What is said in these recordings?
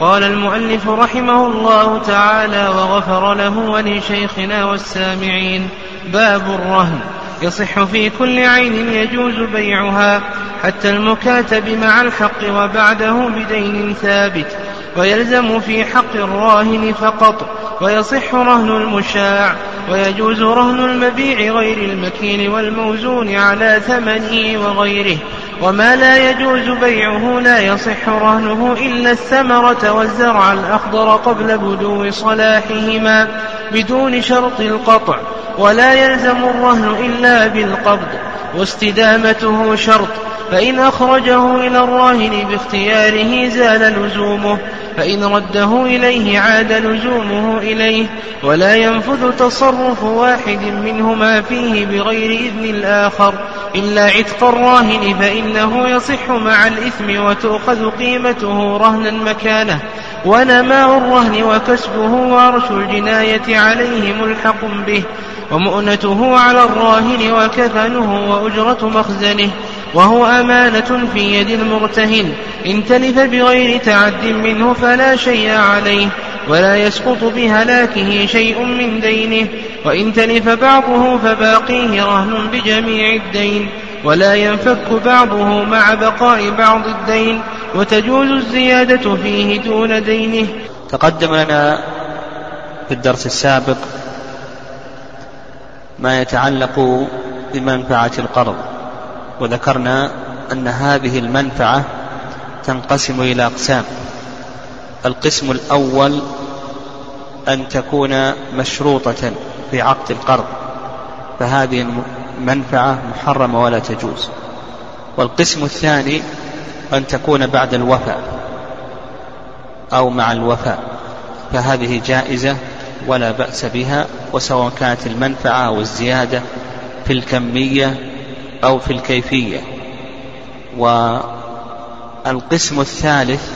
قال المؤلف رحمه الله تعالى وغفر له ولشيخنا والسامعين. باب الرهن. يصح في كل عين يجوز بيعها حتى المكاتب مع الحق وبعده بدين ثابت. ويلزم في حق الراهن فقط. ويصح رهن المشاع. ويجوز رهن المبيع غير المكين والموزون على ثمنه وغيره. وما لا يجوز بيعه لا يصح رهنه إلا الثمرة والزرع الأخضر قبل بدو صلاحهما بدون شرط القطع ولا يلزم الرهن إلا بالقبض واستدامته شرط فإن أخرجه إلى الراهن باختياره زال لزومه فإن رده إليه عاد لزومه إليه ولا ينفذ تصرف واحد منهما فيه بغير إذن الآخر. إلا عتق الراهن فإنه يصح مع الإثم وتؤخذ قيمته رهنا مكانه ونماء الرهن وكسبه وعرش الجناية عليه ملحق به ومؤنته على الراهن وكفنه وأجرة مخزنه وهو أمانة في يد المرتهن. إن تلف بغير تعد منه فلا شيء عليه ولا يسقط بهلاكه شيء من دينه. وإن تلف بعضه فباقيه رهن بجميع الدين ولا ينفك بعضه مع بقاء بعض الدين. وتجوز الزيادة فيه دون دينه. تقدم لنا في الدرس السابق ما يتعلق بمنفعة القرض. وذكرنا أن هذه المنفعة تنقسم إلى أقسام. القسم الأول أن تكون مشروطة في عقد القرض فهذه المنفعة محرمة ولا تجوز. والقسم الثاني أن تكون بعد الوفاء أو مع الوفاء فهذه جائزة ولا بأس بها وسواء كانت المنفعة أو الزيادة في الكمية أو في الكيفية. والقسم الثالث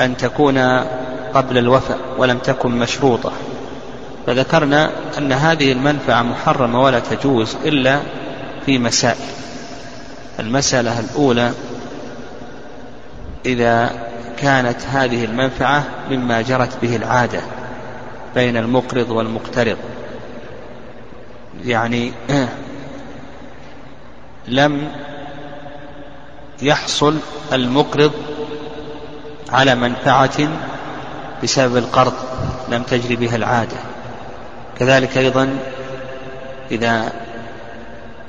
أن تكون قبل الوفاء ولم تكن مشروطة. فذكرنا أن هذه المنفعة محرمة ولا تجوز إلا في مسائل. المسألة الأولى إذا كانت هذه المنفعة مما جرت به العادة بين المقرض والمقترض. يعني لم يحصل المقرض على منفعة بسبب القرض لم تجري بها العادة. كذلك أيضا إذا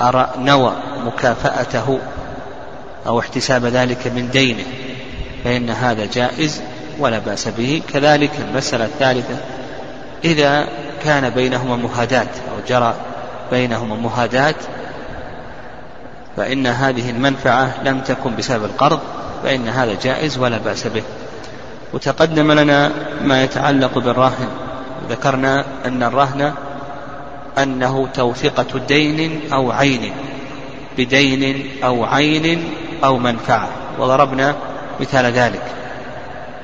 أرى نوى مكافأته أو احتساب ذلك من دينه فإن هذا جائز ولا بأس به. كذلك المسألة الثالثة إذا كان بينهما مهادات أو جرى بينهما مهادات فإن هذه المنفعة لم تكن بسبب القرض فإن هذا جائز ولا بأس به. وتقدم لنا ما يتعلق بالراهن ذكرنا أن الرهن أنه توثقة دين أو عين بدين أو عين أو منفعة. وضربنا مثال ذلك.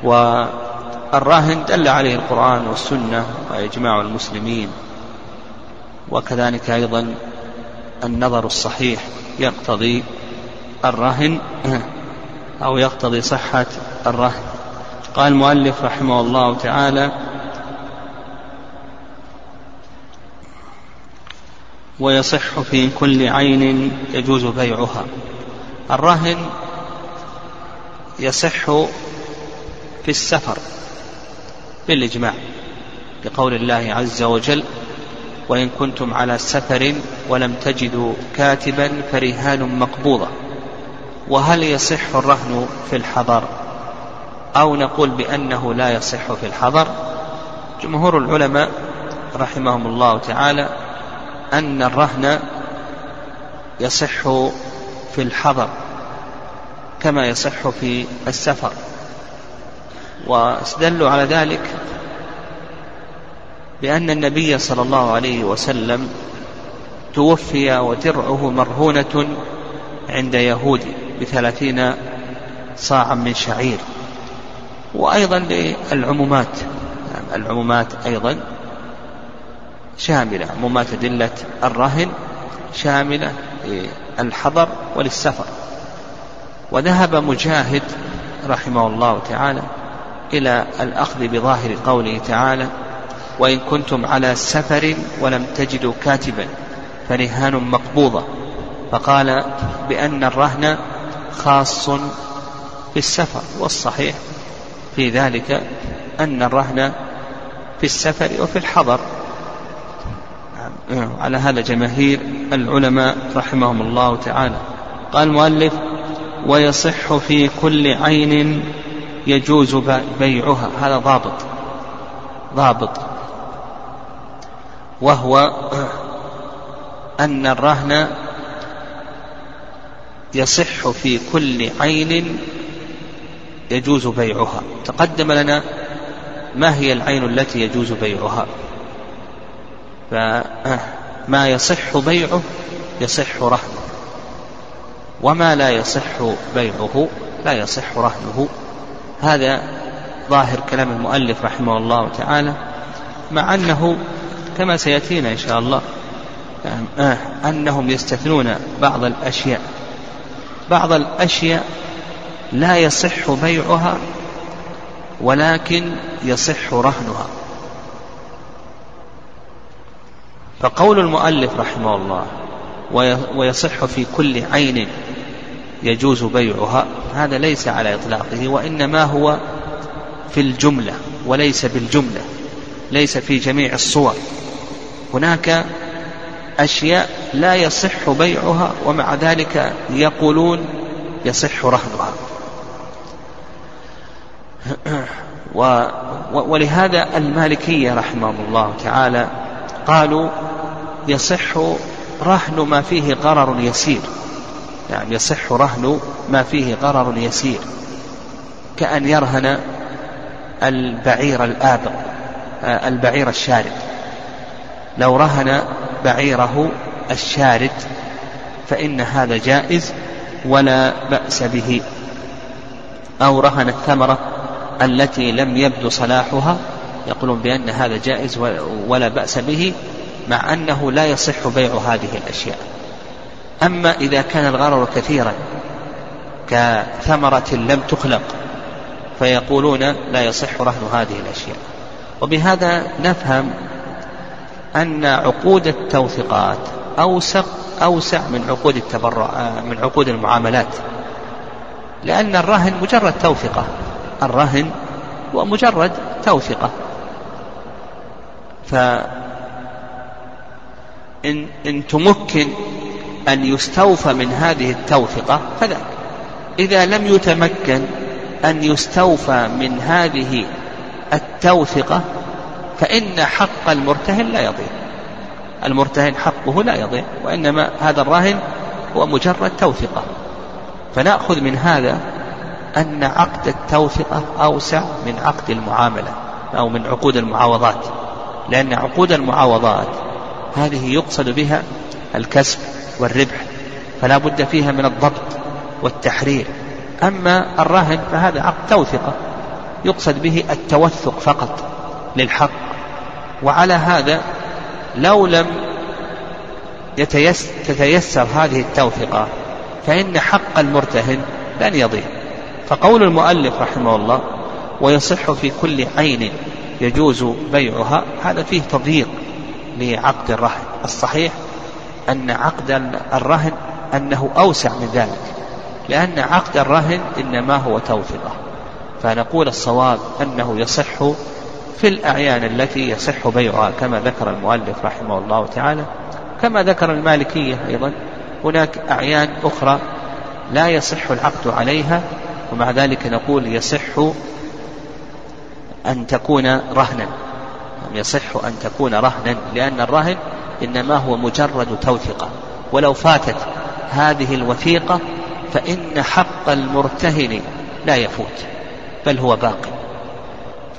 والراهن دل عليه القرآن والسنة وإجماع المسلمين. وكذلك أيضا النظر الصحيح. يقتضي الرهن أو يقتضي صحة الرهن. قال المؤلف رحمه الله تعالى ويصح في كل عين يجوز بيعها. الرهن يصح في السفر بالإجماع لقول الله عز وجل وإن كنتم على سفر ولم تجدوا كاتبا فرهان مقبوضة. وهل يصح الرهن في الحضر؟ أو نقول بأنه لا يصح في الحضر؟ جمهور العلماء رحمهم الله تعالى أن الرهن يصح في الحضر كما يصح في السفر. واستدلوا على ذلك بأن النبي صلى الله عليه وسلم توفي ودرعه مرهونة عند يهودي بثلاثين صاعا من شعير. وأيضا للعمومات العمومات أيضا شاملة عمومات أدلة الرهن شاملة للحضر وللسفر. وذهب مجاهد رحمه الله تعالى إلى الأخذ بظاهر قوله تعالى وإن كنتم على سفر ولم تجدوا كاتبا فرهان مقبوضة. فقال بأن الرهن خاص في السفر والصحيح في ذلك أن الرهن في السفر وفي الحضر. على هذا جماهير العلماء رحمهم الله تعالى. قال المؤلف ويصح في كل عين يجوز بيعها. هذا ضابط ضابط. وهو أن الرهن يصح في كل عين يجوز بيعها. تقدم لنا ما هي العين التي يجوز بيعها. فما يصح بيعه يصح رهنه. وما لا يصح بيعه لا يصح رهنه. هذا ظاهر كلام المؤلف رحمه الله تعالى مع أنه كما سيأتينا إن شاء الله. أنهم يستثنون بعض الأشياء. بعض الأشياء لا يصح بيعها ولكن يصح رهنها. فقول المؤلف رحمه الله ويصح في كل عين يجوز بيعها هذا ليس على إطلاقه وإنما هو في الجملة وليس بالجملة ليس في جميع الصور. هناك أشياء لا يصح بيعها ومع ذلك يقولون يصح رهنها. و ولهذا المالكية رحمهم الله تعالى قالوا يصح رهن ما فيه غرر يسير. يعني يصح رهن ما فيه غرر يسير. كأن يرهن البعير الآبق البعير الشارد لو رهن بعيره الشارد فإن هذا جائز ولا بأس به. أو رهن الثمرة التي لم يبدو صلاحها يقولون بأن هذا جائز ولا بأس به مع أنه لا يصح بيع هذه الأشياء. أما إذا كان الغرر كثيرا كثمرة لم تخلق فيقولون لا يصح رهن هذه الأشياء. وبهذا نفهم أن عقود التوثيقات أوسع أوسع من عقود التبرع من عقود المعاملات. لأن الرهن مجرد توثقة الرهن هو مجرد توثقة فإن إن تمكن أن يستوفى من هذه التوثقة فذاك. إذا لم يتمكن أن يستوفى من هذه التوثقة فإن حق المرتهن لا يضيع. المرتهن حقه لا يضيع وإنما هذا الراهن هو مجرد توثقة. فنأخذ من هذا أن عقد التوثقة أوسع من عقد المعاملة أو من عقود المعاوضات لأن عقود المعاوضات هذه يقصد بها الكسب والربح فلا بد فيها من الضبط والتحرير. أما الرهن فهذا عقد توثقة يقصد به التوثق فقط للحق وعلى هذا لو لم تتيسر هذه التوثقة فإن حق المرتهن لن يضيع. فقول المؤلف رحمه الله ويصح في كل عين يجوز بيعها هذا فيه تضييق لعقد الرهن. الصحيح أن عقد الرهن أنه أوسع من ذلك لأن عقد الرهن إنما هو توثقة فنقول الصواب أنه يصح في الأعيان التي يصح بيعها كما ذكر المؤلف رحمه الله تعالى كما ذكر المالكية أيضا هناك أعيان أخرى لا يصح العقد عليها ومع ذلك نقول يصح أن تكون رهنا. يصح أن تكون رهنا لأن الرهن إنما هو مجرد توثقة ولو فاتت هذه الوثيقة فإن حق المرتهن لا يفوت بل هو باقي.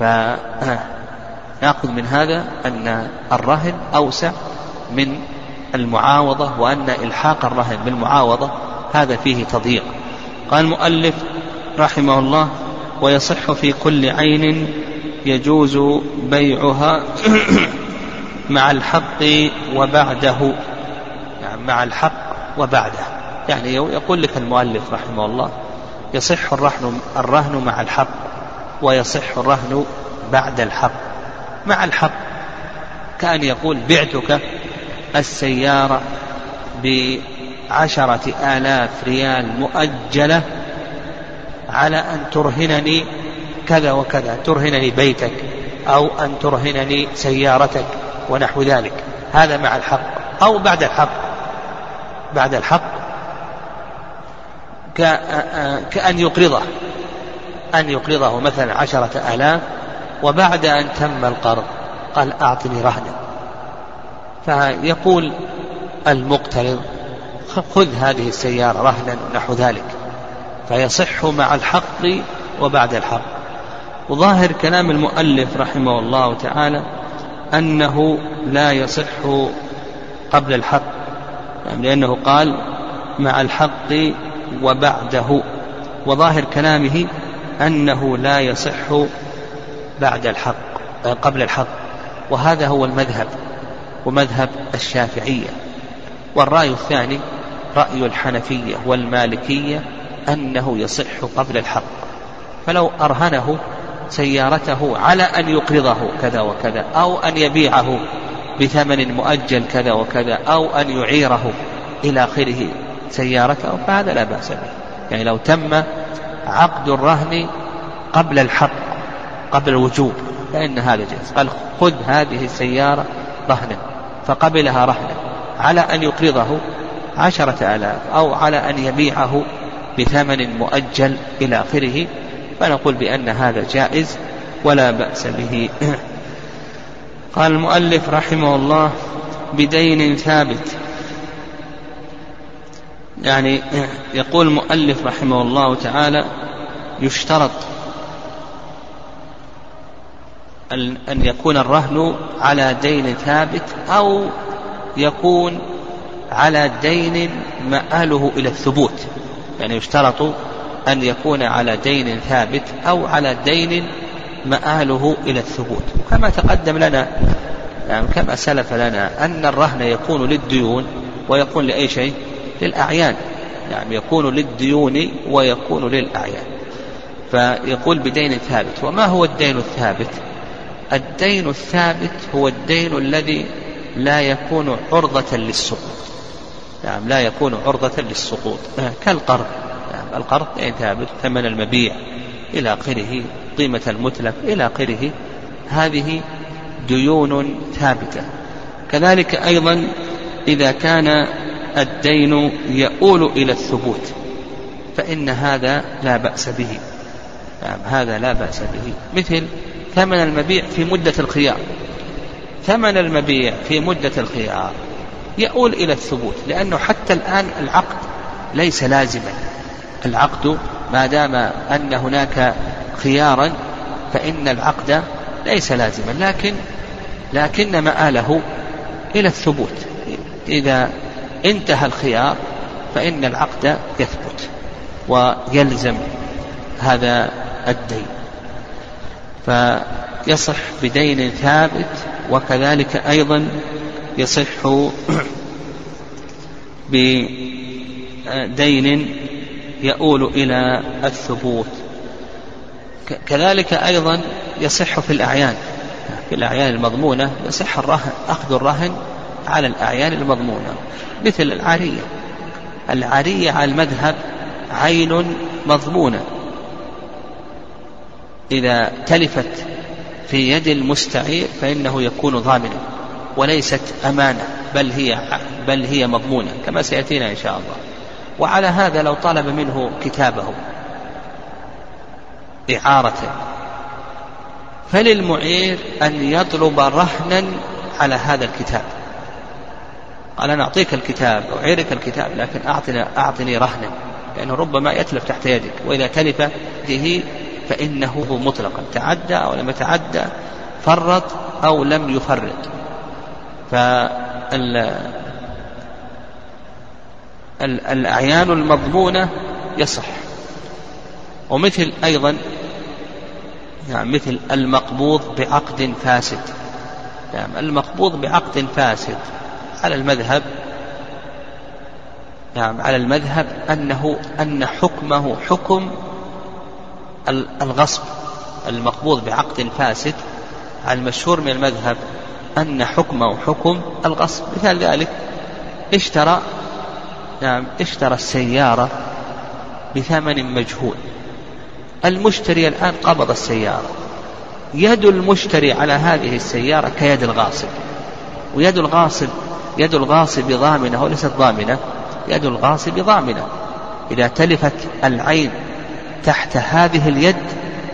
فنأخذ من هذا أن الرهن أوسع من المعاوضة وأن إلحاق الرهن بالمعاوضة هذا فيه تضييق. قال المؤلف رحمه الله ويصح في كل عين يجوز بيعها مع الحق وبعده. يعني مع الحق وبعده. يعني يقول لك المؤلف رحمه الله يصح الرهن الرهن مع الحق ويصح الرهن بعد الحق مع الحق كأن يقول بعتك السيارة بعشرة آلاف ريال مؤجلة على أن ترهنني كذا وكذا ترهنني بيتك أو أن ترهنني سيارتك ونحو ذلك. هذا مع الحق أو بعد الحق بعد الحق كأن يقرضه. أن يقرضه مثلا عشرة آلاف وبعد أن تم القرض قال أعطني رهنا. فيقول المقترض خذ هذه السيارة رهنا ونحو ذلك. فيصح مع الحق وبعد الحق. وظاهر كلام المؤلف رحمه الله تعالى أنه لا يصح قبل الحق يعني لأنه قال مع الحق وبعده. وظاهر كلامه أنه لا يصح بعد الحق قبل الحق. وهذا هو المذهب ومذهب الشافعية. والرأي الثاني رأي الحنفية والمالكية أنه يصح قبل الحق. فلو أرهنه سيارته على أن يقرضه كذا وكذا أو أن يبيعه بثمن مؤجل كذا وكذا أو أن يعيره إلى آخره سيارته فهذا لا بأس به. يعني لو تم عقد الرهن قبل الحق قبل الوجوب فإن هذا جائز. قال خذ هذه السيارة رهنا فقبلها رهنا على أن يقرضه عشرة آلاف أو على أن يبيعه بثمن مؤجل إلى آخره. فنقول بأن هذا جائز ولا بأس به. قال المؤلف رحمه الله بدين ثابت يعني يقول المؤلف رحمه الله تعالى يشترط أن يكون الرهن على دين ثابت أو يكون على دين مآله إلى الثبوت. يعني يشترط أن يكون على دين ثابت أو على دين مآله إلى الثبوت. وكما تقدم لنا يعني كما سلف لنا أن الرهن يكون للديون ويكون لأي شيء؟ للأعيان. يعني يكون للديون ويكون للأعيان. فيقول بدين ثابت. وما هو الدين الثابت؟ الدين الثابت هو الدين الذي لا يكون عرضة للسقوط. نعم لا يكون عرضة للسقوط. كالقرض. نعم القرض دين ثابت ثمن المبيع إلى آخره قيمة المتلف إلى آخره. هذه ديون ثابتة. كذلك أيضا إذا كان الدين يؤول إلى الثبوت فإن هذا لا بأس به. نعم هذا لا بأس به. مثل ثمن المبيع في مدة الخيار. ثمن المبيع في مدة الخيار يؤول إلى الثبوت لأنه حتى الآن العقد ليس لازما. العقد ما دام أن هناك خيارا فإن العقد ليس لازما لكن لكن مآله إلى الثبوت. إذا انتهى الخيار فإن العقد يثبت ويلزم هذا الدين. فيصح بدين ثابت وكذلك أيضا يصح بدين يؤول إلى الثبوت. كذلك أيضا يصح في الأعيان. في الأعيان المضمونة يصح الرهن أخذ الرهن على الأعيان المضمونة مثل العارية. العارية على المذهب عين مضمونة. إذا تلفت في يد المستعير فإنه يكون ضامنا وليست أمانة بل هي بل هي مضمونة كما سيأتينا إن شاء الله. وعلى هذا لو طلب منه كتابه إعارة فللمعير أن يطلب رهنا على هذا الكتاب. قال أنا أعطيك الكتاب أعيرك الكتاب لكن أعطني أعطني رهنا لأنه ربما يتلف تحت يدك وإذا تلف به فإنه مطلقا تعدى أو لم يتعدى فرط أو لم يفرط. فال الأعيان المضمونة يصح. ومثل أيضا يعني مثل المقبوض بعقد فاسد. يعني المقبوض بعقد فاسد. على المذهب نعم على المذهب أنه أن حكمه حكم الغصب المقبوض بعقد فاسد. المشهور من المذهب أن حكمه حكم الغصب. مثال ذلك اشترى نعم اشترى السيارة بثمن مجهول. المشتري الآن قبض السيارة. يد المشتري على هذه السيارة كيد الغاصب. ويد الغاصب يد الغاصب ضامنة وليست ضامنة يد الغاصب ضامنة إذا تلفت العين تحت هذه اليد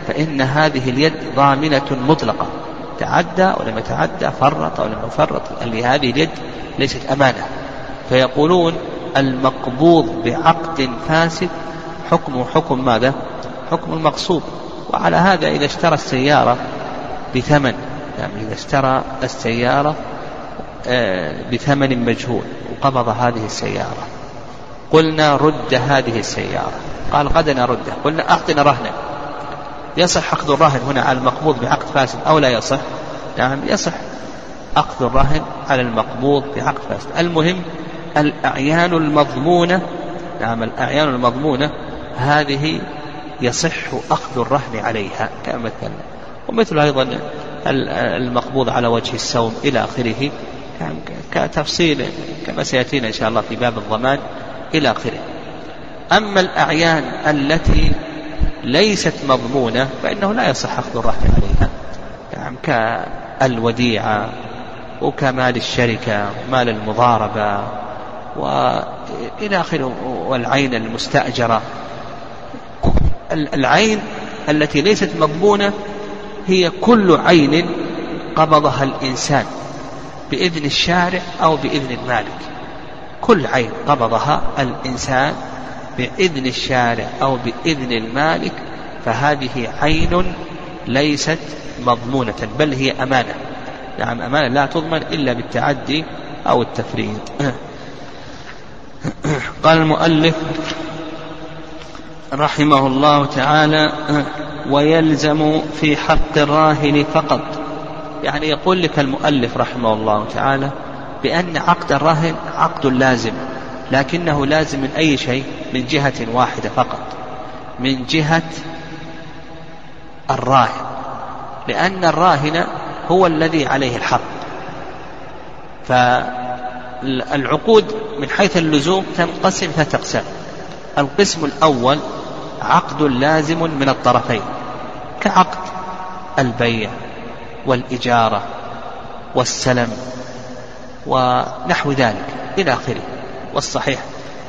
فإن هذه اليد ضامنة مطلقة. تعدى ولم يتعدى فرط ولم يفرط هذه اليد ليست أمانة. فيقولون المقبوض بعقد فاسد حكمه حكم ماذا؟ حكم المغصوب وعلى هذا إذا اشترى السيارة بثمن يعني إذا اشترى السيارة بثمن مجهول وقبض هذه السيارة. قلنا رد هذه السيارة. قال قد نرده قلنا أعطنا رهنا. يصح أخذ الرهن هنا على المقبوض بعقد فاسد أو لا يصح؟ نعم يصح. أخذ الرهن على المقبوض بعقد فاسد. المهم الأعيان المضمونة نعم الأعيان المضمونة هذه يصح أخذ الرهن عليها كما مثلنا ومثل أيضا المقبوض على وجه السوم إلى آخره. كتفصيل كما سيأتينا إن شاء الله في باب الضمان إلى آخره. أما الأعيان التي ليست مضمونة فإنه لا يصح أخذ الرهن عليها. يعني كالوديعة وكمال الشركة ومال المضاربة وإلى آخره والعين المستأجرة. العين التي ليست مضمونة هي كل عين قبضها الإنسان. بإذن الشارع أو بإذن المالك. كل عين قبضها الإنسان بإذن الشارع أو بإذن المالك فهذه عين ليست مضمونة بل هي أمانة. نعم أمانة لا تضمن إلا بالتعدي أو التفريط. قال المؤلف رحمه الله تعالى ويلزم في حق الراهن فقط. يعني يقول لك المؤلف رحمه الله تعالى بأن عقد الرهن عقد لازم لكنه لازم من أي شيء؟ من جهة واحدة فقط. من جهة الراهن. لأن الراهن هو الذي عليه الحق. فالعقود من حيث اللزوم تنقسم ثلاثة أقسام القسم الأول عقد لازم من الطرفين كعقد البيع. والإجارة والسلم ونحو ذلك إلى آخره. والصحيح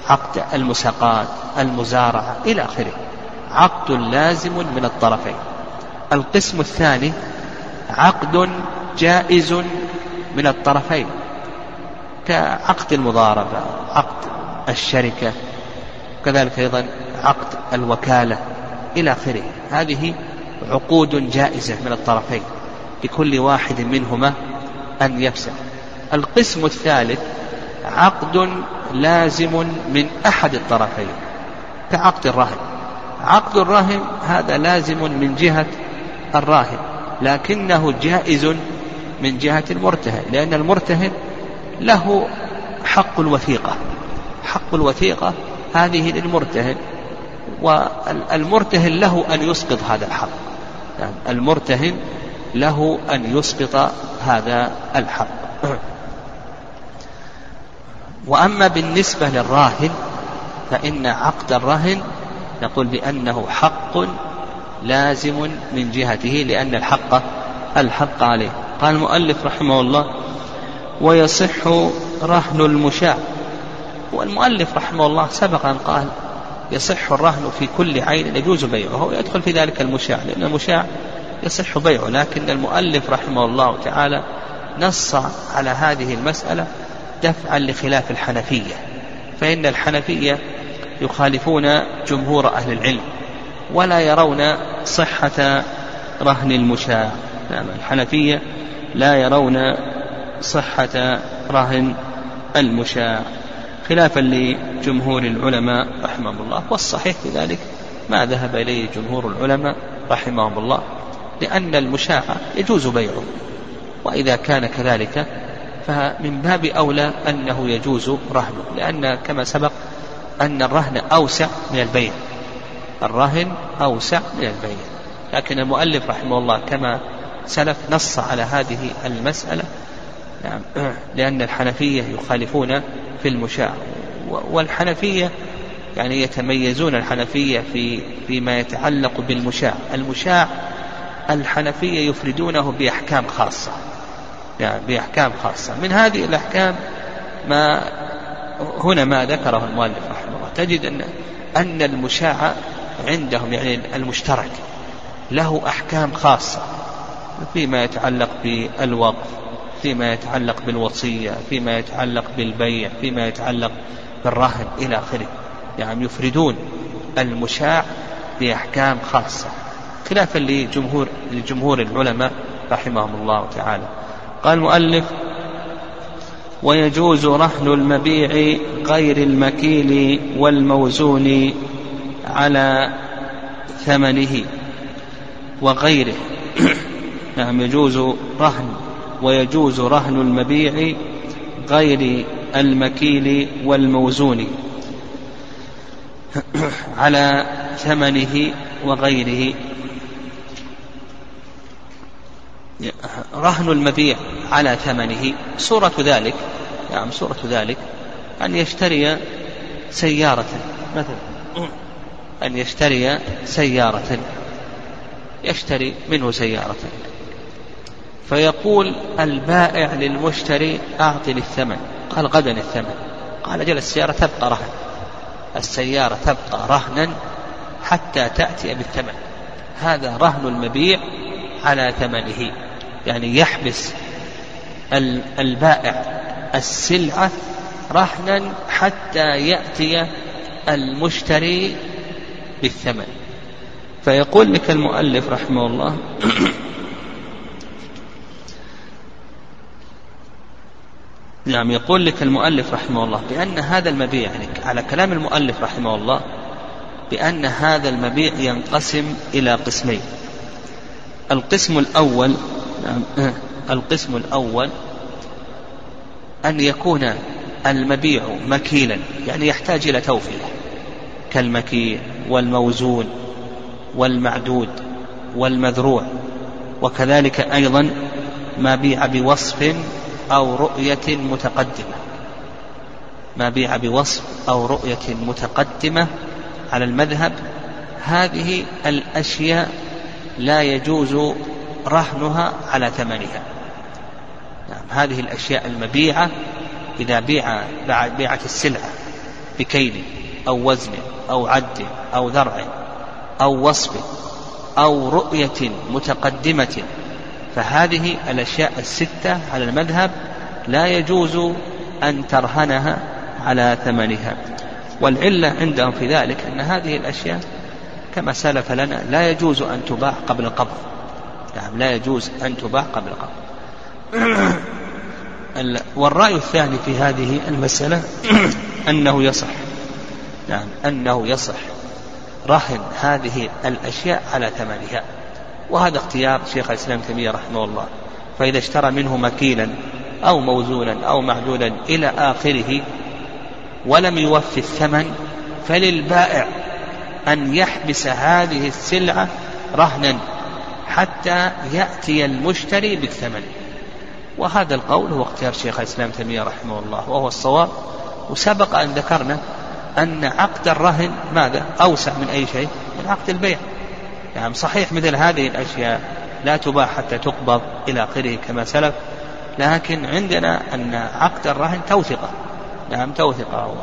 عقد المساقات المزارعة إلى آخره. عقد لازم من الطرفين. القسم الثاني عقد جائز من الطرفين كعقد المضاربة عقد الشركة كذلك أيضا عقد الوكالة إلى آخره. هذه عقود جائزة من الطرفين. لكل واحد منهما أن يفسح القسم الثالث عقد لازم من أحد الطرفين كعقد الرهن. عقد الرهن هذا لازم من جهة الراهن لكنه جائز من جهة المرتهن لأن المرتهن له حق الوثيقة. حق الوثيقة هذه للمرتهن والمرتهن له أن يسقط هذا الحق. يعني المرتهن له أن يسقط هذا الحق. وأما بالنسبة للراهن فإن عقد الرهن نقول بأنه حق لازم من جهته لأن الحق الحق عليه. قال المؤلف رحمه الله ويصح رهن المشاع. والمؤلف رحمه الله سبق أن قال يصح الرهن في كل عين يجوز بيعه ويدخل في ذلك المشاع لأن المشاع يصح بيعه لكن المؤلف رحمه الله تعالى نص على هذه المسألة دفعا لخلاف الحنفية. فإن الحنفية يخالفون جمهور أهل العلم ولا يرون صحة رهن المشاع. نعم الحنفية لا يرون صحة رهن المشاع. خلافا لجمهور العلماء رحمهم الله والصحيح في ذلك ما ذهب إليه جمهور العلماء رحمهم الله. لأن المشاع يجوز بيعه وإذا كان كذلك فمن باب أولى أنه يجوز رهنه لأن كما سبق أن الرهن أوسع من البيع الرهن أوسع من البيع. لكن المؤلف رحمه الله كما سلف نص على هذه المسألة نعم لأن الحنفية يخالفون في المشاع والحنفية يعني يتميزون الحنفية في فيما يتعلق بالمشاع. المشاع الحنفية يفردونه بأحكام خاصة. يعني بأحكام خاصة. من هذه الأحكام ما هنا ما ذكره المؤلف رحمه الله. تجد أن أن المشاع عندهم يعني المشترك له أحكام خاصة فيما يتعلق بالوقف فيما يتعلق بالوصية فيما يتعلق بالبيع فيما يتعلق بالرهن إلى آخره. يعني يفردون المشاع بأحكام خاصة. خلافا لجمهور لجمهور العلماء رحمهم الله تعالى. قال المؤلف ويجوز رهن المبيع غير المكيل والموزون على ثمنه وغيره. نعم يجوز رهن ويجوز رهن المبيع غير المكيل والموزون على ثمنه وغيره. رهن المبيع على ثمنه. صورة ذلك نعم صورة ذلك. أن يشتري سيارة مثلا. أن يشتري سيارة. يشتري منه سيارة. فيقول البائع للمشتري أعطني الثمن. قال غدا الثمن. قال جل السيارة تبقى رهن. السيارة تبقى رهنا حتى تأتي بالثمن. هذا رهن المبيع على ثمنه. يعني يحبس البائع السلعة رهنا حتى يأتي المشتري بالثمن. فيقول لك المؤلف رحمه الله نعم يقول لك المؤلف رحمه الله بأن هذا المبيع يعني على كلام المؤلف رحمه الله بأن هذا المبيع ينقسم إلى قسمين. القسم الأول نعم. القسم الأول أن يكون المبيع مكيلا يعني يحتاج إلى توفية كالمكيل والموزون والمعدود والمذروع وكذلك أيضا ما بيع بوصف أو رؤية متقدمة. ما بيع بوصف أو رؤية متقدمة على المذهب هذه الأشياء لا يجوز رهنها على ثمنها. نعم هذه الأشياء المبيعة إذا بيع بيعت السلعة بكيل أو وزن أو عد أو ذرع أو وصف أو رؤية متقدمة فهذه الأشياء الستة على المذهب لا يجوز أن ترهنها على ثمنها. والعلة عندهم في ذلك أن هذه الأشياء كما سلف لنا لا يجوز أن تباع قبل القبض. نعم لا يجوز أن تباع قبل القبض والرأي الثاني في هذه المسألة أنه يصح. نعم أنه يصح. رهن هذه الأشياء على ثمنها. وهذا اختيار شيخ الإسلام تيمية رحمه الله. فإذا اشترى منه مكيلا أو موزونا أو معدولا إلى آخره ولم يوفي الثمن فللبائع أن يحبس هذه السلعة رهنا. حتى يأتي المشتري بالثمن. وهذا القول هو اختيار شيخ الإسلام تيمية رحمه الله وهو الصواب. وسبق أن ذكرنا أن عقد الرهن ماذا؟ أوسع من أي شيء؟ من عقد البيع. نعم صحيح مثل هذه الأشياء لا تباع حتى تقبض إلى آخره كما سلف. لكن عندنا أن عقد الرهن توثقة نعم توثقة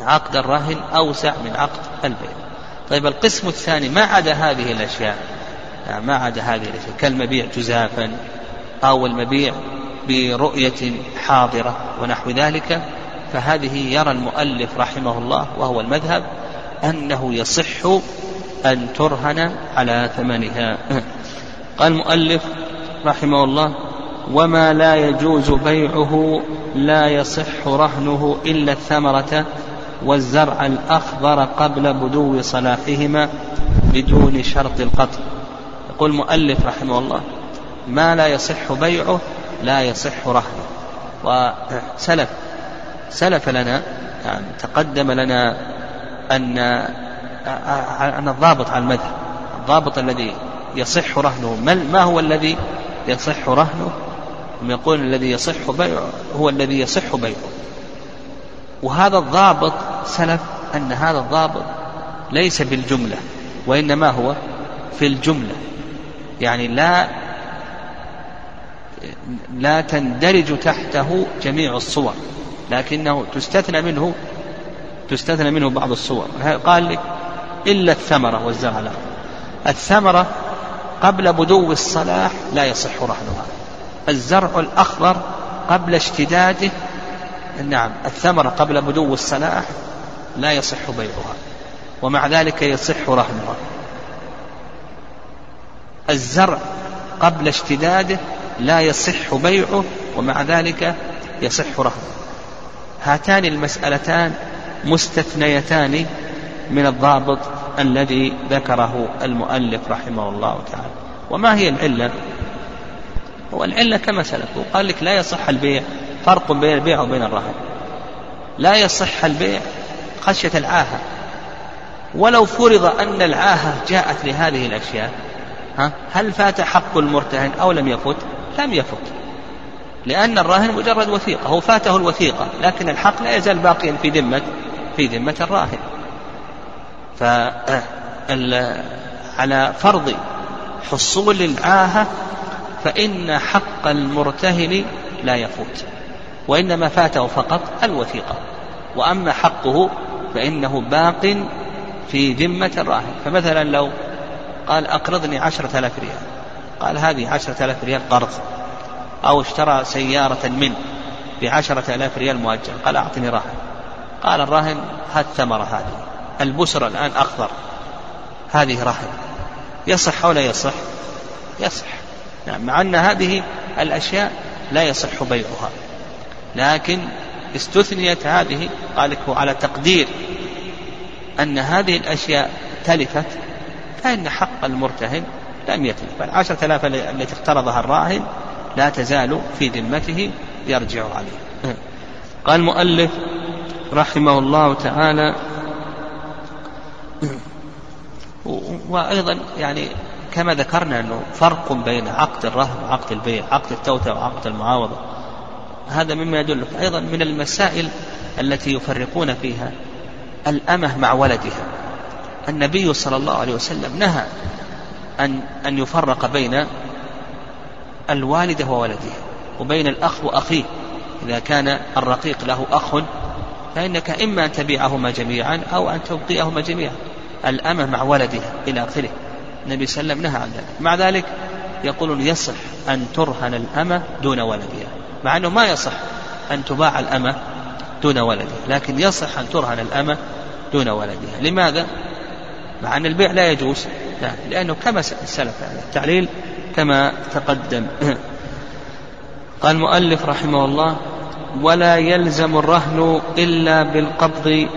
وعقد الرهن أوسع من عقد البيع. طيب القسم الثاني ما عدا هذه الأشياء؟ ما عدا هذه الأشياء. كالمبيع جزافا أو المبيع برؤية حاضرة ونحو ذلك فهذه يرى المؤلف رحمه الله وهو المذهب أنه يصح أن ترهن على ثمنها. قال المؤلف رحمه الله وما لا يجوز بيعه لا يصح رهنه إلا الثمرة والزرع الأخضر قبل بدو صلاحهما بدون شرط القطع. يقول المؤلف رحمه الله ما لا يصح بيعه لا يصح رهنه. وسلف سلف لنا يعني تقدم لنا أن أن الضابط على المذهب الضابط الذي يصح رهنه ما هو الذي يصح رهنه؟ يقول الذي يصح بيعه هو الذي يصح بيعه. وهذا الضابط سلف أن هذا الضابط ليس بالجملة وإنما هو في الجملة. يعني لا لا تندرج تحته جميع الصور لكنه تستثنى منه تستثنى منه بعض الصور. قال لك إلا الثمرة والزرع لا الثمرة قبل بدو الصلاح لا يصح رهنها الزرع الأخضر قبل اشتداده نعم الثمرة قبل بدو الصلاح لا يصح بيعها ومع ذلك يصح رهنها الزرع قبل اشتداده لا يصح بيعه ومع ذلك يصح رهنه هاتان المسألتان مستثنيتان من الضابط الذي ذكره المؤلف رحمه الله تعالى. وما هي العلة؟ والعلة كما سلف وقال لك لا يصح البيع. فرق بين البيع وبين الرهن لا يصح البيع خشية العاهة. ولو فرض أن العاهة جاءت لهذه الأشياء ها؟ هل فات حق المرتهن أو لم يفت؟ لم يفت. لأن الراهن مجرد وثيقة هو فاته الوثيقة لكن الحق لا يزال باقيا في ذمة في ذمة الراهن. ف على فرض حصول العاهة فإن حق المرتهن لا يفوت وإنما فاته فقط الوثيقة. وأما حقه فإنه باق في ذمة الراهن. فمثلا لو قال أقرضني عشرة آلاف ريال. قال هذه عشرة آلاف ريال قرض. أو اشترى سيارة منه بعشرة آلاف ريال مؤجل. قال أعطني راهن قال الراهن هات ثمرة هذه. البسرة الآن أخضر. هذه رهن يصح أو لا يصح؟ يصح. نعم مع أن هذه الأشياء لا يصح بيعها. لكن استثنيت هذه قال على تقدير أن هذه الأشياء تلفت فإن حق المرتهن لم يتلف بل عشرة آلاف التي اقترضها الراهن لا تزال في ذمته يرجع عليه. قال المؤلف رحمه الله تعالى وأيضا يعني كما ذكرنا أنه فرق بين عقد الرهن وعقد البيع عقد التوتة وعقد المعاوضة. هذا مما يدل أيضا من المسائل التي يفرقون فيها الأمة مع ولدها. النبي صلى الله عليه وسلم نهى أن أن يفرق بين الوالدة وولدها وبين الأخ وأخيه. إذا كان الرقيق له أخ فإنك إما أن تبيعهما جميعا أو أن تبقيهما جميعا. الأمة مع ولدها إلى آخره. النبي صلى الله عليه وسلم نهى عن ذلك. مع ذلك يقولون يصح أن ترهن الأمة دون ولدها مع أنه ما يصح أن تباع الأمة دون ولدها لكن يصح أن ترهن الأمة دون ولدها. لماذا؟ مع أن البيع لا يجوز. لا لأنه كما سلف التعليل كما تقدم. قال المؤلف رحمه الله ولا يلزم الرهن إلا بالقبض.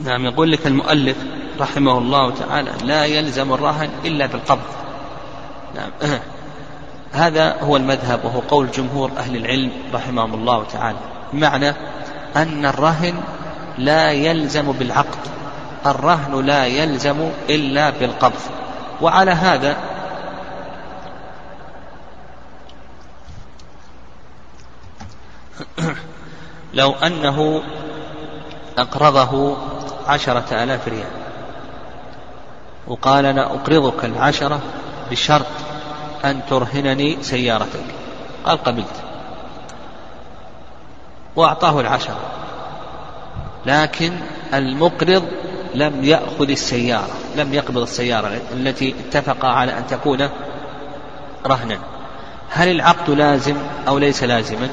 نعم يقول لك المؤلف رحمه الله تعالى لا يلزم الرهن إلا بالقبض. نعم. هذا هو المذهب وهو قول جمهور أهل العلم رحمهم الله تعالى. بمعنى أن الرهن لا يلزم بالعقد. الرهن لا يلزم إلا بالقبض. وعلى هذا لو أنه أقرضه عشرة آلاف ريال. وقال أنا أقرضك العشرة بشرط أن ترهنني سيارتك. قال قبلت. وأعطاه العشرة. لكن المقرض لم يأخذ السيارة لم يقبض السيارة التي اتفق على أن تكون رهنا. هل العقد لازم أو ليس لازما؟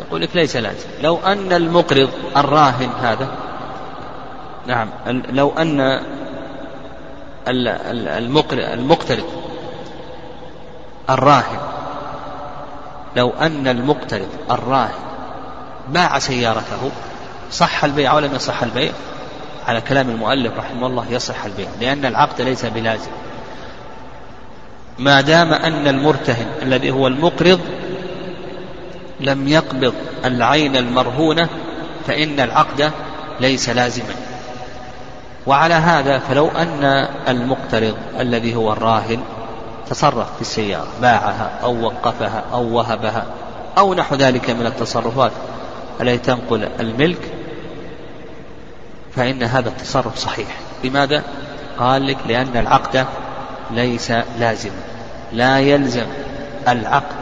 يقول لك ليس لازم. لو أن المقرض الراهن هذا نعم لو أن المقترض الراهن لو أن المقترض الراهن باع سيارته صح البيع أو لم يصح البيع؟ على كلام المؤلف رحمه الله يصح البيع لأن العقد ليس بلازم. ما دام أن المرتهن الذي هو المقرض لم يقبض العين المرهونة فإن العقد ليس لازما. وعلى هذا فلو أن المقترض الذي هو الراهن تصرف في السيارة باعها أو وقفها أو وهبها أو نحو ذلك من التصرفات التي تنقل الملك؟ فإن هذا التصرف صحيح. لماذا؟ قال لك لأن العقد ليس لازما لا يلزم العقد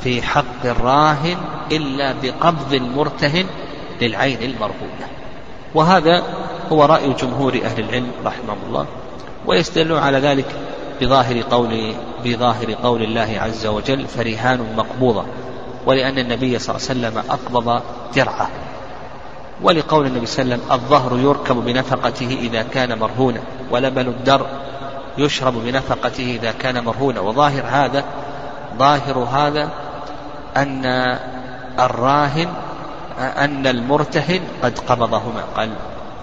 في حق الراهن إلا بقبض المرتهن للعين المرهونة. وهذا هو رأي جمهور أهل العلم رحمهم الله ويستدلون على ذلك بظاهر قول بظاهر قول الله عز وجل فرهان مقبوضة ولأن النبي صلى الله عليه وسلم أقبض درعه ولقول النبي صلى الله عليه وسلم الظهر يركب بنفقته إذا كان مرهونا ولبن الدر يشرب بنفقته إذا كان مرهونا. وظاهر هذا ظاهر هذا أن الراهن أن المرتهن قد قبضهما. قال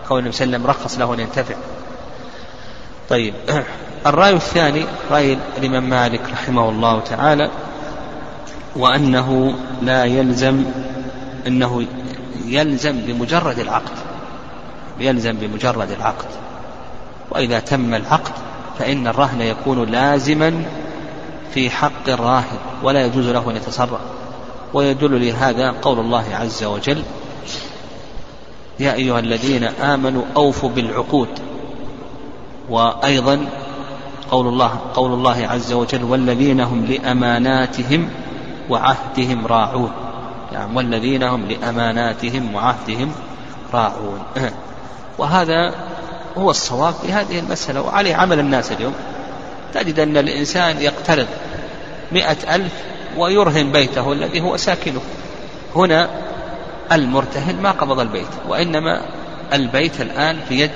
قول النبي صلى الله عليه وسلم رخص له أن ينتفع. طيب الرأي الثاني رأي الإمام مالك رحمه الله تعالى وأنه لا يلزم أنه يلزم بمجرد العقد يلزم بمجرد العقد. وإذا تم العقد فإن الرهن يكون لازما في حق الراهن ولا يجوز له أن يتصرف. ويدل لهذا قول الله عز وجل يا أيها الذين آمنوا أوفوا بالعقود. وأيضا قول الله قول الله عز وجل والذين هم لأماناتهم وعهدهم راعون. يعني والذين هم لأماناتهم وعهدهم راعون. وهذا هو الصواب في هذه المسألة وعليه عمل الناس اليوم. تجد أن الإنسان يقترض مئة ألف ويرهن بيته الذي هو ساكنه. هنا المرتهن ما قبض البيت وإنما البيت الآن في يد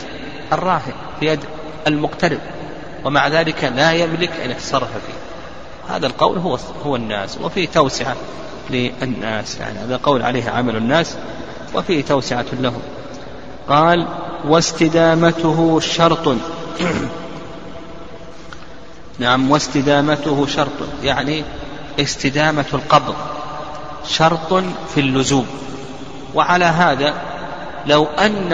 الراهن في يد المقترض ومع ذلك لا يملك أن يتصرف فيه. هذا القول هو هو الناس وفيه توسعة. للناس يعني هذا قول عليه عمل الناس وفيه توسعة لهم قال واستدامته شرط. نعم واستدامته شرط. يعني استدامة القبض شرط في اللزوم. وعلى هذا لو أن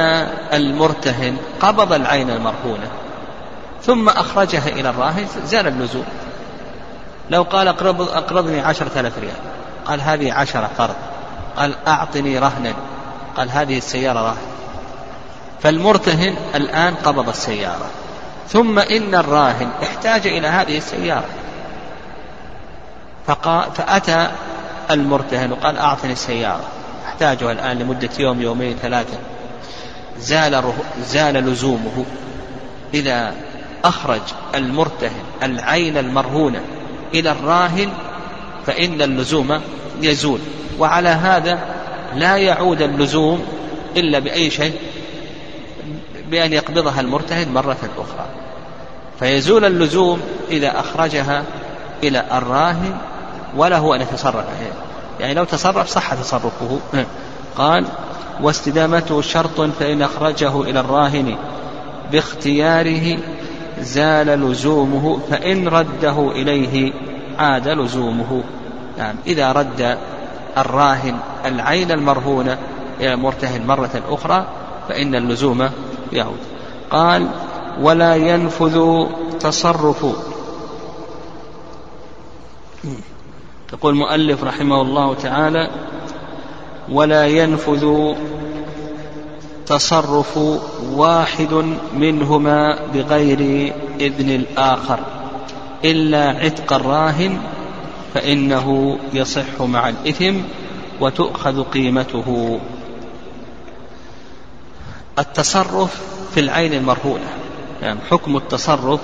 المرتهن قبض العين المرهونة ثم أخرجها إلى الراهن زال اللزوم. لو قال أقرض أقرضني عشرة آلاف ريال. قال هذه عشرة قرض قال أعطني رهنا. قال هذه السيارة رهن. فالمرتهن الآن قبض السيارة. ثم إن الراهن احتاج إلى هذه السيارة. فقال فأتى المرتهن وقال أعطني السيارة. أحتاجها الآن لمدة يوم يومين ثلاثة. زال زال لزومه إذا أخرج المرتهن العين المرهونة إلى الراهن فإن اللزوم يزول. وعلى هذا لا يعود اللزوم إلا بأي شيء بأن يقبضها المرتهن مرة أخرى. فيزول اللزوم إذا أخرجها إلى الراهن وله أن يتصرف. يعني لو تصرف صح تصرفه. قال واستدامته شرط فإن أخرجه إلى الراهن باختياره زال لزومه فإن رده إليه عاد لزومه. نعم. إذا رد الراهن العين المرهونة إلى المرتهن مرة أخرى فإن اللزوم يعود. قال ولا ينفذ تصرف. يقول المؤلف رحمه الله تعالى ولا ينفذ تصرف واحد منهما بغير إذن الآخر إلا عتق الراهن فإنه يصح مع الإثم وتؤخذ قيمته. التصرف في العين المرهونة يعني حكم التصرف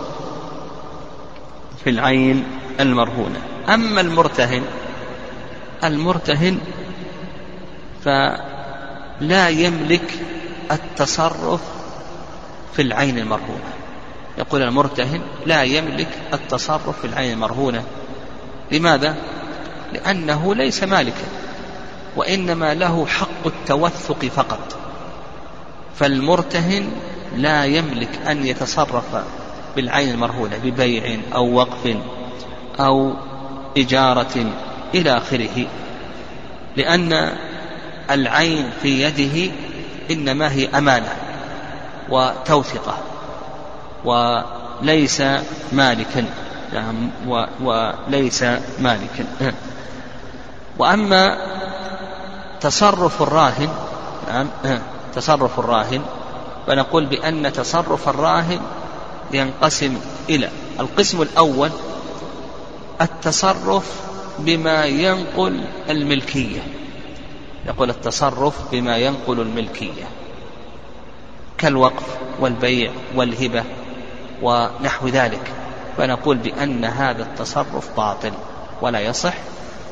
في العين المرهونة. أما المرتهن المرتهن فلا يملك التصرف في العين المرهونة. يقول المرتهن لا يملك التصرف في العين المرهونة. لماذا؟ لأنه ليس مالكا وإنما له حق التوثق فقط فالمرتهن لا يملك أن يتصرف بالعين المرهونة ببيع أو وقف أو إجارة إلى آخره لأن العين في يده إنما هي أمانة وتوثقة وليس مالكا نعم وليس مالكا. وأما تصرف الراهن نعم تصرف الراهن فنقول بأن تصرف الراهن ينقسم إلى القسم الأول التصرف بما ينقل الملكية. يقول التصرف بما ينقل الملكية كالوقف والبيع والهبة ونحو ذلك. فنقول بأن هذا التصرف باطل ولا يصح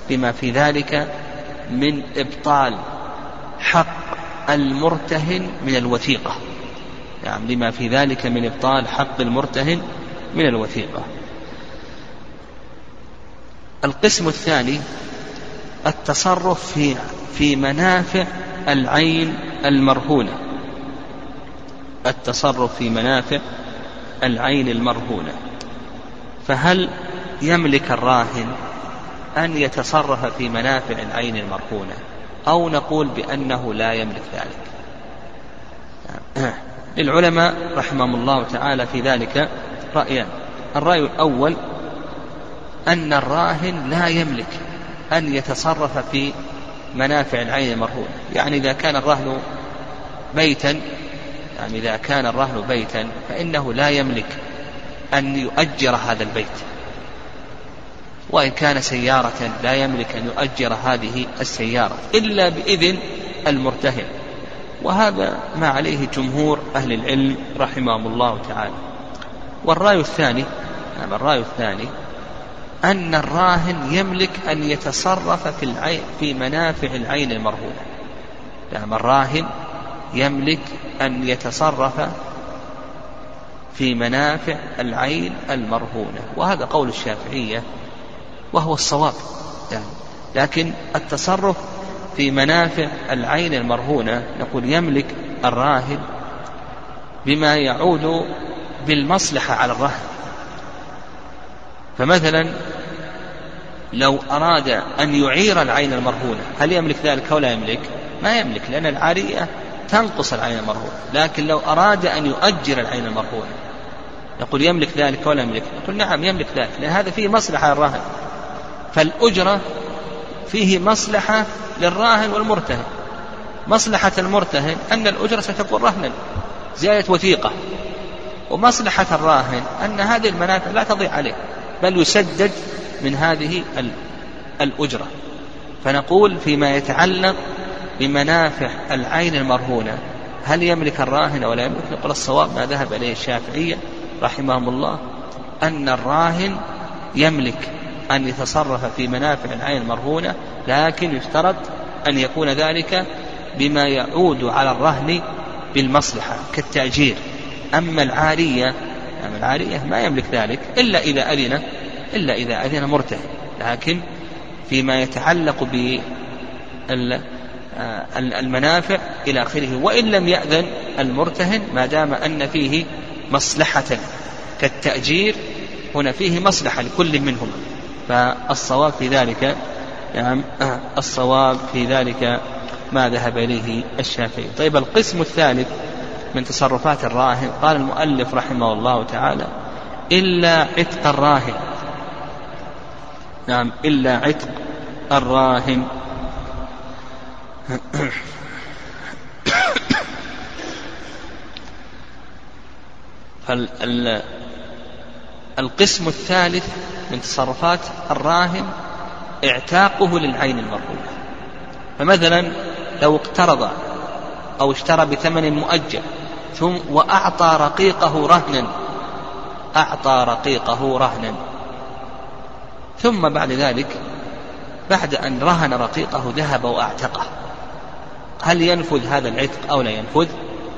بما في ذلك من إبطال حق المرتهن من الوثيقة. يعني لما في ذلك من إبطال حق المرتهن من الوثيقة. القسم الثاني التصرف في في منافع العين المرهونة. التصرف في منافع العين المرهونة. فهل يملك الراهن أن يتصرف في منافع العين المرهونة أو نقول بأنه لا يملك ذلك؟ للعلماء رحمهم الله تعالى في ذلك رأيان. الرأي الأول أن الراهن لا يملك أن يتصرف في منافع العين المرهونة. يعني إذا كان الرهن بيتا يعني إذا كان الرهن بيتا فإنه لا يملك أن يؤجر هذا البيت. وإن كان سيارة لا يملك أن يؤجر هذه السيارة إلا بإذن المرتهن. وهذا ما عليه جمهور أهل العلم رحمهم الله تعالى. والرأي الثاني نعم الرأي الثاني أن الراهن يملك أن يتصرف في العين في منافع العين المرهونة. نعم الراهن يملك أن يتصرف في منافع العين المرهونة وهذا قول الشافعية وهو الصواب. يعني لكن التصرف في منافع العين المرهونة نقول يملك الراهن بما يعود بالمصلحة على الرهن فمثلا لو أراد أن يعير العين المرهونة هل يملك ذلك أو لا يملك؟ ما يملك لأن العارية تنقص العين المرهونة لكن لو أراد أن يؤجر العين المرهونة يقول يملك ذلك ولا يملك يقول نعم يملك ذلك لأن هذا فيه مصلحة الراهن فالأجرة فيه مصلحة للراهن والمرتهن. مصلحة المرتهن أن الأجرة ستكون رهنا زيادة وثيقة. ومصلحة الراهن أن هذه المنافع لا تضيع عليه بل يسدد من هذه الأجرة. فنقول فيما يتعلق بمنافع العين المرهونة. هل يملك الراهن ولا يملك؟ نقول الصواب ما ذهب إليه الشافعية رحمهم الله أن الراهن يملك أن يتصرف في منافع العين المرهونة لكن يشترط أن يكون ذلك بما يعود على الرهن بالمصلحة كالتأجير. أما العارية أما العارية ما يملك ذلك إلا إذا أذن إلا إذا أذن مرتهن لكن فيما يتعلق ب المنافع إلى آخره. وإن لم يأذن المرتهن ما دام أن فيه مصلحة كالتأجير هنا فيه مصلحة لكل منهما. فالصواب في ذلك نعم الصواب في ذلك ما ذهب إليه الشافعي. طيب القسم الثالث من تصرفات الراهن قال المؤلف رحمه الله تعالى إلا عتق الراهن. نعم إلا عتق الراهن. فالقسم الثالث من تصرفات الراهن اعتاقه للعين المرهونة فمثلا لو اقترض أو اشترى بثمن مؤجل ثم وأعطى رقيقه رهنا أعطى رقيقه رهنا. ثم بعد ذلك بعد أن رهن رقيقه ذهب وأعتقه. هل ينفذ هذا العتق أو لا ينفذ؟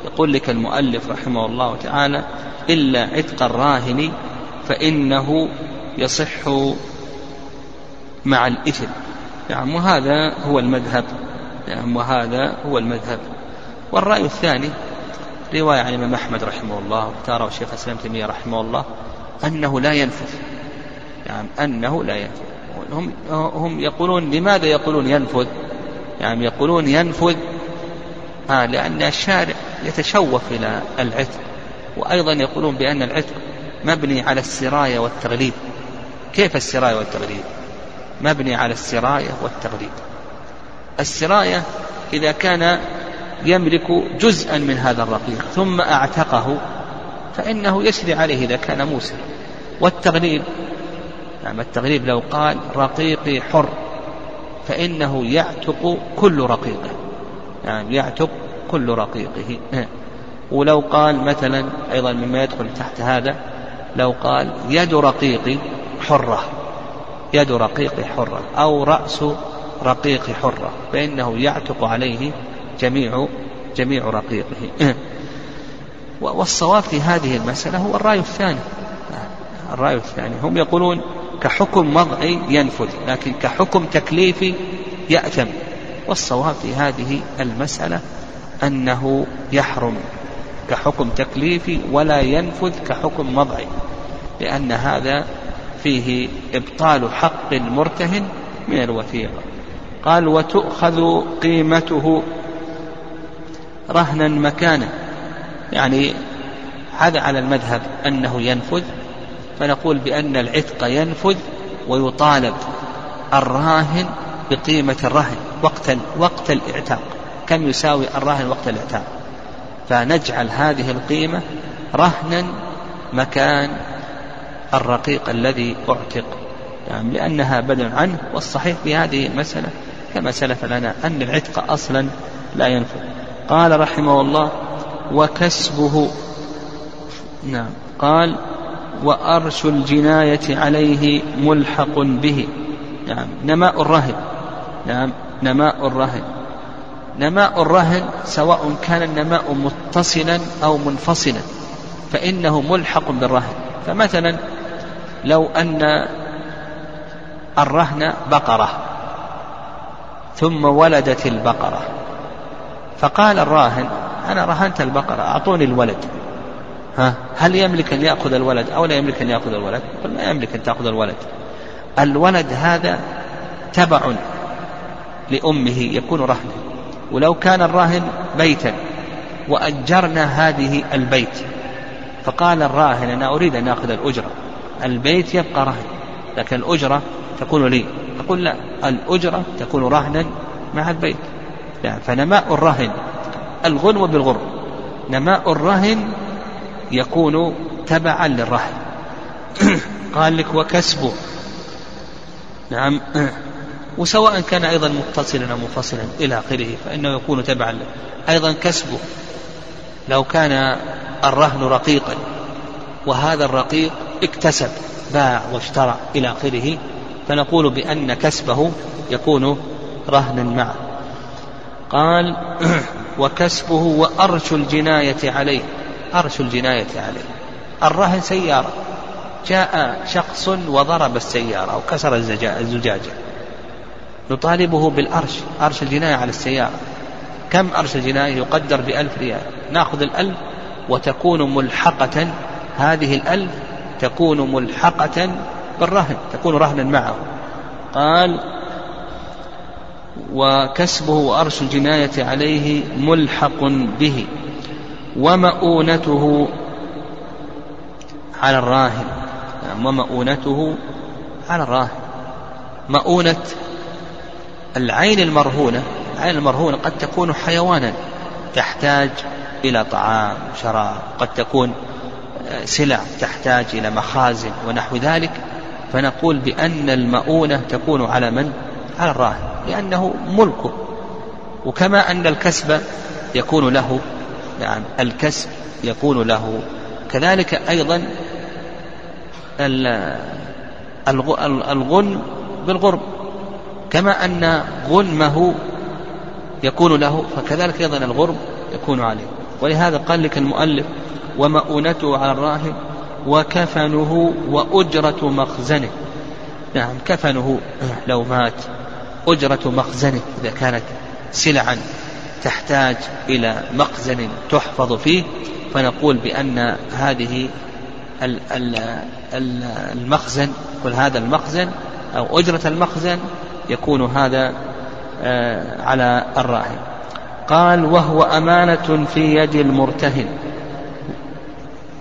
يقول لك المؤلف رحمه الله تعالى إلا عتق الراهن فإنه يصح مع الإثم. نعم وهذا هو المذهب. نعم وهذا هو المذهب. والرأي الثاني رواية عن الإمام أحمد رحمه الله واختاره الشيخ الإسلام تيمية رحمه الله أنه لا ينفذ. نعم أنه لا ينفذ. هم هم يقولون لماذا يقولون ينفذ؟ يعني يقولون ينفذ آه لأن الشارع يتشوف إلى العتق. وأيضا يقولون بأن العتق مبني على السراية والتغليب. كيف السراية والتغليب؟ مبني على السراية والتغليب. السراية إذا كان يملك جزءا من هذا الرقيق ثم أعتقه فإنه يسري عليه إذا كان موسر والتغليب نعم التغليب لو قال رقيقي حر فإنه يعتق كل رقيقه. نعم يعتق كل رقيقه. ولو قال مثلا أيضا مما يدخل تحت هذا لو قال يد رقيقي حرة يد رقيقي حرة أو رأس رقيق حرة فإنه يعتق عليه جميع جميع رقيقه. والصواب في هذه المسألة هو الرأي الثاني. الرأي الثاني هم يقولون كحكم وضعي ينفذ لكن كحكم تكليفي يأتم. والصواب في هذه المسألة أنه يحرم كحكم تكليفي ولا ينفذ كحكم وضعي لأن هذا فيه إبطال حق المرتهن من الوثيقة. قال وتؤخذ قيمته رهنا مكانا. يعني هذا على المذهب أنه ينفذ فنقول بأن العتق ينفذ ويطالب الراهن بقيمة الرهن. وقت وقت الإعتاق. كم يساوي الراهن وقت الإعتاق؟ فنجعل هذه القيمة رهنا مكان الرقيق الذي أعتق. يعني لأنها بدل عنه والصحيح في هذه المسألة كما سلف لنا أن العتق أصلا لا ينفذ قال رحمه الله وكسبه نعم قال وأرش الجناية عليه ملحق به. نعم نماء الرهن. نعم نماء الرهن. نماء الرهن سواء كان النماء متصلا أو منفصلا فإنه ملحق بالرهن. فمثلا لو أن الرهن بقرة ثم ولدت البقرة فقال الراهن أنا رهنت البقرة أعطوني الولد. ها؟ هل يملك أن يأخذ الولد أو لا يملك أن يأخذ الولد؟ قل ما يملك أن تأخذ الولد. الولد هذا تبع لأمه يكون رهنا ولو كان الراهن بيتا وأجرنا هذه البيت. فقال الراهن أنا أريد أن آخذ الأجرة. البيت يبقى رهن لكن الأجرة تكون لي. أقول لا الأجرة تكون رهنا مع البيت. يعني فنماء الرهن الغنو بالغرب. نماء الرهن يكون تبعا للرهن. قال لك وكسبه. نعم. وسواء كان أيضا متصلا أو منفصلا إلى آخره فإنه يكون تبعا له. أيضا كسبه لو كان الرهن رقيقا وهذا الرقيق اكتسب باع واشترى إلى آخره فنقول بأن كسبه يكون رهنا معه. قال وكسبه وأرش الجناية عليه. أرش الجناية عليه. الرهن سيارة. جاء شخص وضرب السيارة أو كسر الزجاجة. نطالبه بالأرش أرش الجناية على السيارة. كم أرش الجناية يقدر بألف ريال؟ نأخذ الألف وتكون ملحقة هذه الألف تكون ملحقة بالرهن تكون رهنا معه. قال وكسبه وأرش الجناية عليه ملحق به ومؤونته على الراهن. يعني ومؤونته على الراهن. مؤونة العين المرهونة العين المرهونة قد تكون حيوانا تحتاج إلى طعام وشراب قد تكون آه، سلع تحتاج إلى مخازن ونحو ذلك. فنقول بأن المؤونة تكون على من؟ على الراهن لأنه ملكه. وكما أن الكسب يكون له نعم الكسب يكون له. كذلك أيضا الغن بالغرب. كما أن غنمه يكون له فكذلك أيضا الغرب يكون عليه. ولهذا قال لك المؤلف ومؤونته على الراهن وكفنه وأجرة مخزنه. نعم كفنه لو مات أجرة مخزنه إذا كانت سلعا تحتاج إلى مخزن تحفظ فيه. فنقول بأن هذه المخزن كل هذا المخزن أو أجرة المخزن يكون هذا آه، على الراهن. قال وهو أمانة في يد المرتهن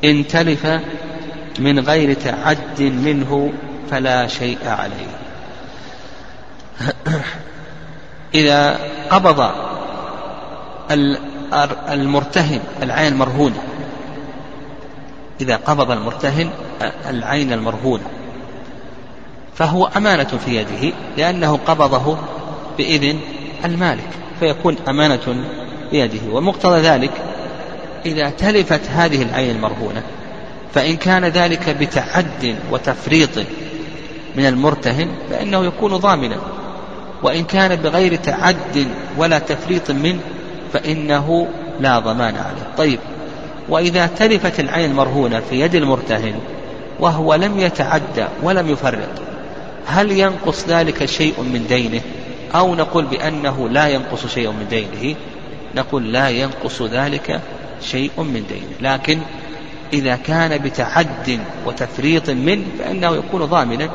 إن تلف من غير تعد منه فلا شيء عليه. إذا قبض المرتهن العين المرهونة إذا قبض المرتهن العين المرهونة فهو أمانة في يده لأنه قبضه بإذن المالك فيكون أمانة بيده ومقتضى ذلك إذا تلفت هذه العين المرهونة فإن كان ذلك بتعد وتفريط من المرتهن فإنه يكون ضامنا. وإن كان بغير تعد ولا تفريط منه فإنه لا ضمان عليه. طيب وإذا تلفت العين المرهونة في يد المرتهن وهو لم يتعدى ولم يفرط هل ينقص ذلك شيء من دينه؟ أو نقول بأنه لا ينقص شيء من دينه نقول لا ينقص ذلك شيء من دينه. لكن إذا كان بتعد وتفريط منه فإنه يكون ضامنا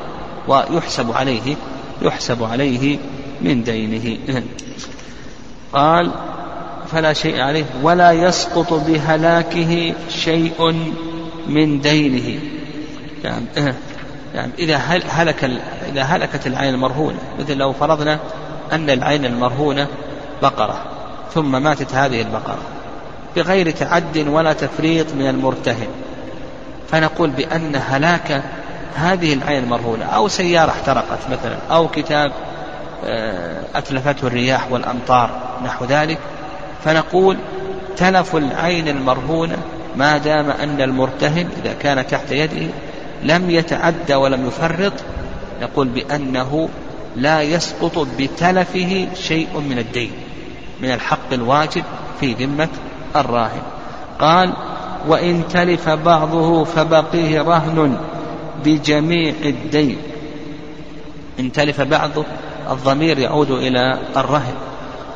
ويحسب عليه يحسب عليه من دينه. قال فلا شيء عليه. ولا يسقط بهلاكه شيء من دينه. يعني إذا هلك إذا هلكت العين المرهونة مثل لو فرضنا أن العين المرهونة بقرة ثم ماتت هذه البقرة بغير تعد ولا تفريط من المرتهن. فنقول بأن هلاك هذه العين المرهونة أو سيارة احترقت مثلا أو كتاب آه، أتلفته الرياح والأمطار نحو ذلك فنقول تلف العين المرهونة ما دام أن المرتهن إذا كان تحت يده لم يتعدى ولم يفرط نقول بأنه لا يسقط بتلفه شيء من الدين من الحق الواجب في ذمة الراهن. قال وإن تلف بعضه فبقيه رهن بجميع الدين. إن تلف بعضه الضمير يعود إلى الرهن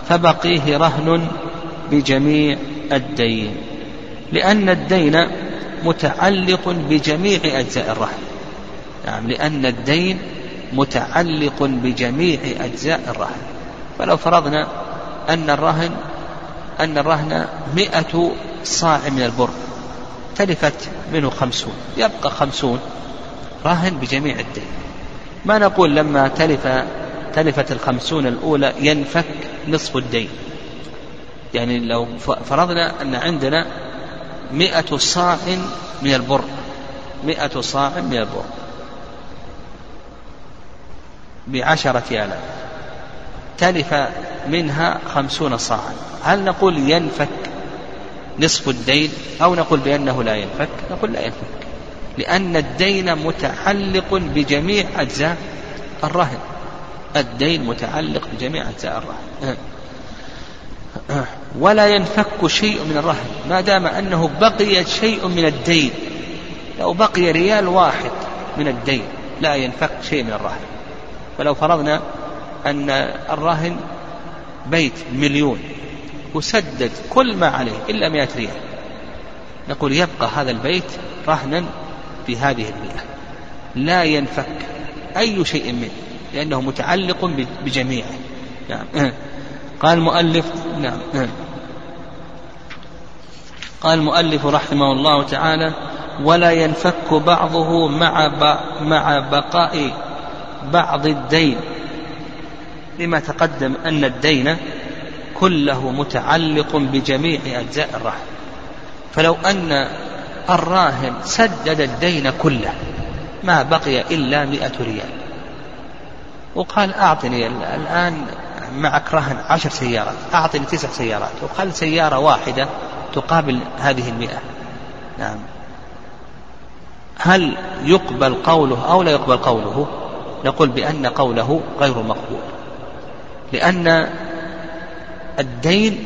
فبقيه رهن بجميع الدين. لأن الدين متعلق بجميع أجزاء الرهن نعم لأن الدين متعلق بجميع أجزاء الرهن فلو فرضنا أن الرهن أن الرهن مئة صاع من البر تلفت منه خمسون يبقى خمسون رهن بجميع الدين. ما نقول لما تلف تلفت الخمسون الأولى ينفك نصف الدين. يعني لو فرضنا أن عندنا مئة صاع من البر. مئة صاع من البر. بعشرة آلاف. تلف منها خمسون صاعا. هل نقول ينفك نصف الدين أو نقول بأنه لا ينفك؟ نقول لا ينفك. لأن الدين متعلق بجميع أجزاء الرهن. الدين متعلق بجميع أجزاء الرهن. ولا ينفك شيء من الرهن ما دام أنه بقي شيء من الدين. لو بقي ريال واحد من الدين لا ينفك شيء من الرهن فلو فرضنا أن الرهن بيت مليون وسدد كل ما عليه إلا مئة ريال. نقول يبقى هذا البيت رهنا في هذه المئة. لا ينفك أي شيء منه لأنه متعلق بجميعه. نعم. قال المؤلف نعم قال المؤلف رحمه الله تعالى ولا ينفك بعضه مع مع بقاء بعض الدين. لما تقدم أن الدين كله متعلق بجميع أجزاء الرهن فلو أن الراهن سدد الدين كله ما بقي إلا مئة ريال. وقال أعطني الآن معك رهن عشر سيارات أعطني تسع سيارات وقال سيارة واحدة تقابل هذه المئة. نعم. هل يقبل قوله أو لا يقبل قوله؟ نقول بأن قوله غير مقبول. لأن الدين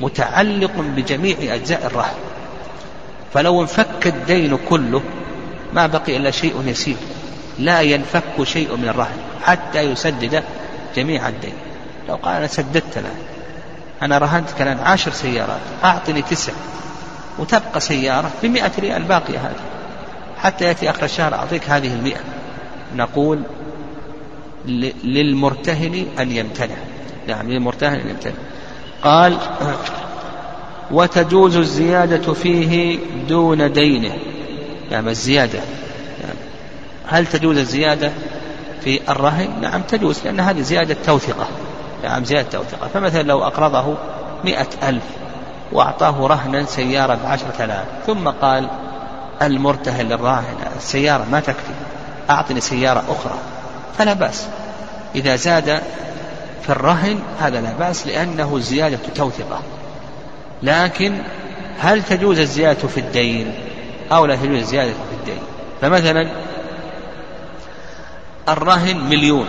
متعلق بجميع أجزاء الرهن فلو انفك الدين كله ما بقي إلا شيء يسير. لا ينفك شيء من الرهن حتى يسدد جميع الدين. لو قال أنا سددت له أنا رهنتك الآن عشر سيارات أعطني تسع. وتبقى سيارة بمئة ريال باقية هذه. حتى يأتي آخر الشهر أعطيك هذه المئة. نقول للمرتهن أن يمتنع. نعم للمرتهن أن يمتنع. قال وتجوز الزيادة فيه دون دينه. يعني الزيادة. يعني هل تجوز الزيادة في الرهن؟ نعم تجوز لأن هذه زيادة توثقة. نعم زيادة توثقة فمثلا لو أقرضه مئة ألف وأعطاه رهنا سيارة بعشرة آلاف ثم قال المرتهن للراهن السيارة ما تكفي أعطني سيارة أخرى. فلا بأس. إذا زاد في الرهن هذا لا بأس لأنه زيادة توثقة لكن هل تجوز الزيادة في الدين؟ أو لا تجوز الزيادة في الدين؟ فمثلا الرهن مليون.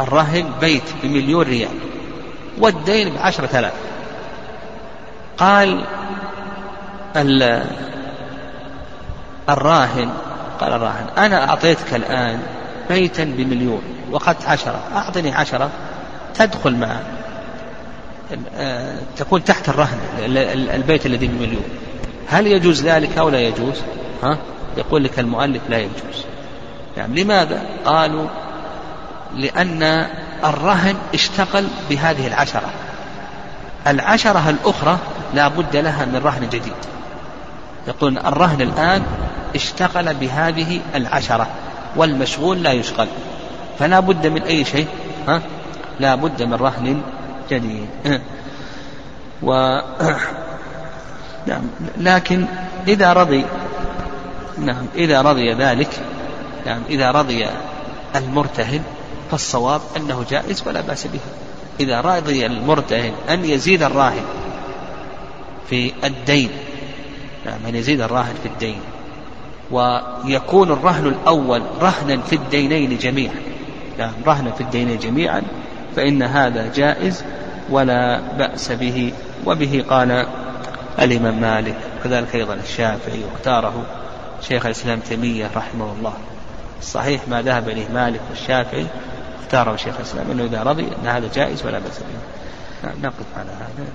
الرهن بيت بمليون ريال والدين بعشرة آلاف. قال الراهن قال الراهن أنا أعطيتك الآن بيتا بمليون وقت عشرة أعطني عشرة تدخل مع آه، تكون تحت الرهن البيت الذي بمليون. هل يجوز ذلك أو لا يجوز؟ ها؟ يقول لك المؤلف لا يجوز. يعني لماذا؟ قالوا لأن الرهن اشتغل بهذه العشرة. العشرة الأخرى لا بد لها من رهن جديد. يقول الرهن الآن اشتغل بهذه العشرة والمشغول لا يشغل. فلا بد من أي شيء؟ ها؟ لا بد من رهن جديد. و نعم لكن إذا رضي نعم إذا رضي ذلك نعم إذا رضي المرتهن فالصواب أنه جائز ولا بأس به. إذا رضي المرتهن أن يزيد الراهن في الدين نعم أن يزيد الراهن في الدين ويكون الرهن الأول رهنا في الدينين جميعا نعم رهنا في الدينين جميعا فإن هذا جائز ولا بأس به. وبه قال الإمام مالك وكذلك أيضا الشافعي واختاره شيخ الإسلام تيمية رحمه الله. الصحيح ما ذهب إليه مالك والشافعي اختاره شيخ الإسلام أنه إذا رضي أن هذا جائز ولا بأس به. نقف على هذا.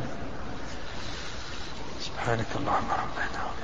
سبحانك اللهم ربنا